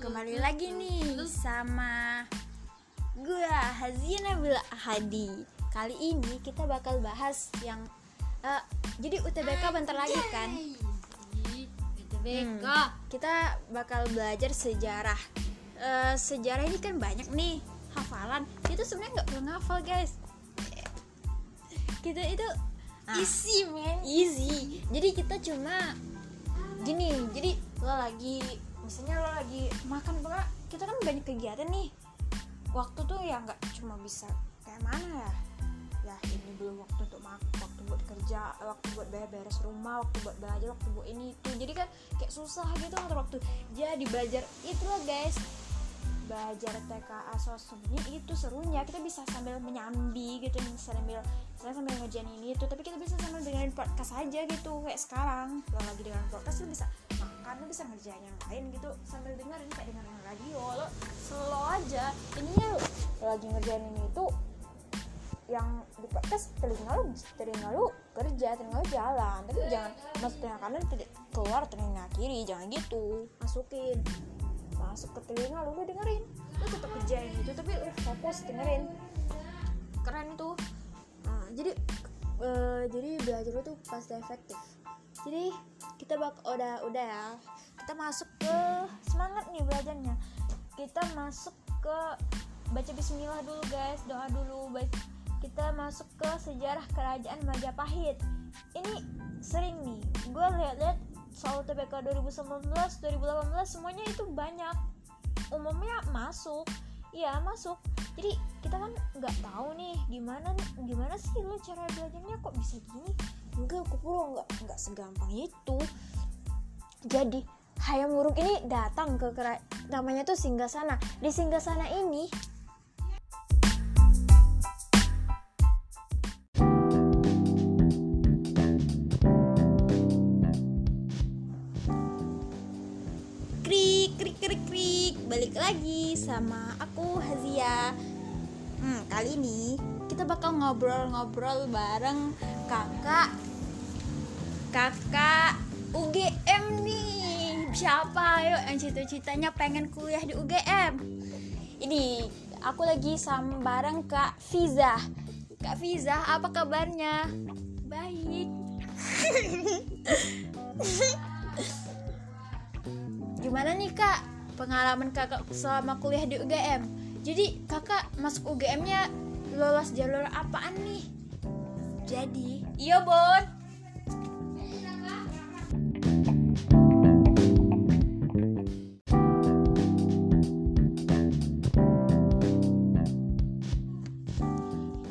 kembali lagi nih sama gue Hazina Bila Hadi. Kali ini kita bakal bahas yang eh, jadi UTBK bentar lagi kan. UTBK Hmm, kita bakal belajar sejarah. Eh, sejarah ini kan banyak nih hafalan. Itu sebenarnya nggak perlu ngafal guys. Kita itu ah, isi men easy jadi kita cuma gini jadi lo lagi misalnya lo lagi makan pula kita kan banyak kegiatan nih. Waktu tuh ya nggak cuma bisa kayak mana ya? Ya ini belum waktu untuk makan waktu buat kerja waktu buat beres rumah waktu buat belajar waktu buat ini itu. Jadi kan kayak susah gitu ngatur waktu. Jadi belajar itulah guys. Belajar TKA sosmed itu serunya. Kita bisa sambil menyambi gitu sambil saya sambil ngerjain ini itu. Tapi kita bisa sambil dengerin podcast aja gitu kayak sekarang. Kalau lagi dengerin podcast lu bisa makan lu bisa ngerjain yang lain gitu. Sambil dengerin kayak dengerin radio. Lo slow aja. Ininya lo lagi ngerjain ini itu yang di podcast telinga lu telinga lu kerja telinga lu jalan. Tapi jangan masuk telinga kanan tidak keluar telinga kiri jangan gitu. Masukin. Masuk ke telinga lu lu dengerin. Lu tetap kerjain itu tapi lu fokus dengerin. Keren itu Nah, jadi eh, jadi belajar itu pasti efektif. Jadi kita bak udah udah ya. Kita masuk ke semangat nih belajarnya. Kita masuk ke baca Bismillah dulu guys doa dulu. Baik kita masuk ke sejarah kerajaan Majapahit. Ini sering nih gue lihat-lihat soal TBK 2019 2018 semuanya itu banyak. Umumnya masuk iya masuk. Jadi kita kan nggak tahu nih gimana gimana sih lo cara belajarnya kok bisa gini enggak aku pura nggak nggak segampang itu. Jadi Hayam Wuruk ini datang ke kera- namanya tuh Singgasana. Di Singgasana ini krik krik krik krik. Balik lagi sama aku Hazia. Hmm, kali ini kita bakal ngobrol-ngobrol bareng kakak kakak UGM nih siapa ayo yang cita-citanya pengen kuliah di UGM ini aku lagi sama bareng kak Fiza kak Fiza apa kabarnya baik Gimana nih kak pengalaman kakak selama kuliah di UGM? Jadi kakak masuk UGM-nya lolos jalur apaan nih? Jadi, iya Bon.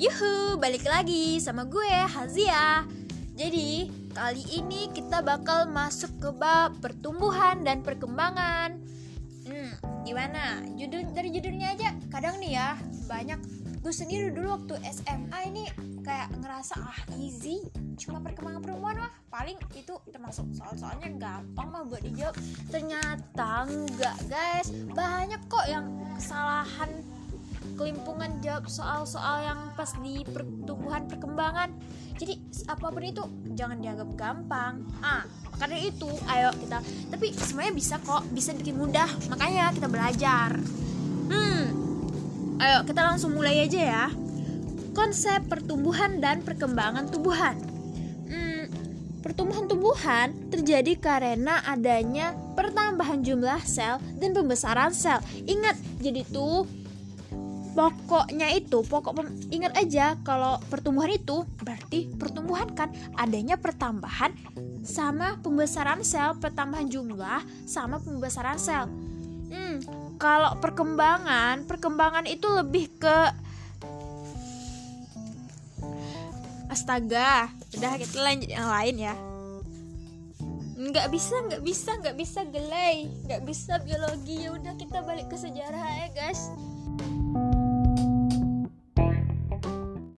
Yuhu, balik lagi sama gue Hazia. Jadi, kali ini kita bakal masuk ke bab pertumbuhan dan perkembangan. Hmm, gimana? Judul dari judulnya aja kadang nih ya, banyak gue sendiri dulu waktu SMA ini kayak ngerasa ah easy cuma perkembangan perempuan mah paling itu termasuk soal-soalnya gampang mah buat dijawab ternyata enggak guys banyak kok yang kesalahan kelimpungan jawab soal-soal yang pas di pertumbuhan perkembangan. Jadi apa pun itu jangan dianggap gampang. Ah karena itu ayo kita tapi semuanya bisa kok bisa bikin mudah. Makanya kita belajar. Hmm ayo kita langsung mulai aja ya. Konsep pertumbuhan dan perkembangan tubuhan hmm, pertumbuhan tubuhan terjadi karena adanya pertambahan jumlah sel dan pembesaran sel. Ingat jadi tuh pokoknya itu pokok ingat aja kalau pertumbuhan itu berarti pertumbuhan kan? Adanya pertambahan sama pembesaran sel pertambahan jumlah sama pembesaran sel. Hmm, kalau perkembangan perkembangan itu lebih ke astaga udah kita lanjut yang lain ya. Nggak bisa nggak bisa nggak bisa gelai nggak bisa biologi. Ya udah kita balik ke sejarah ya guys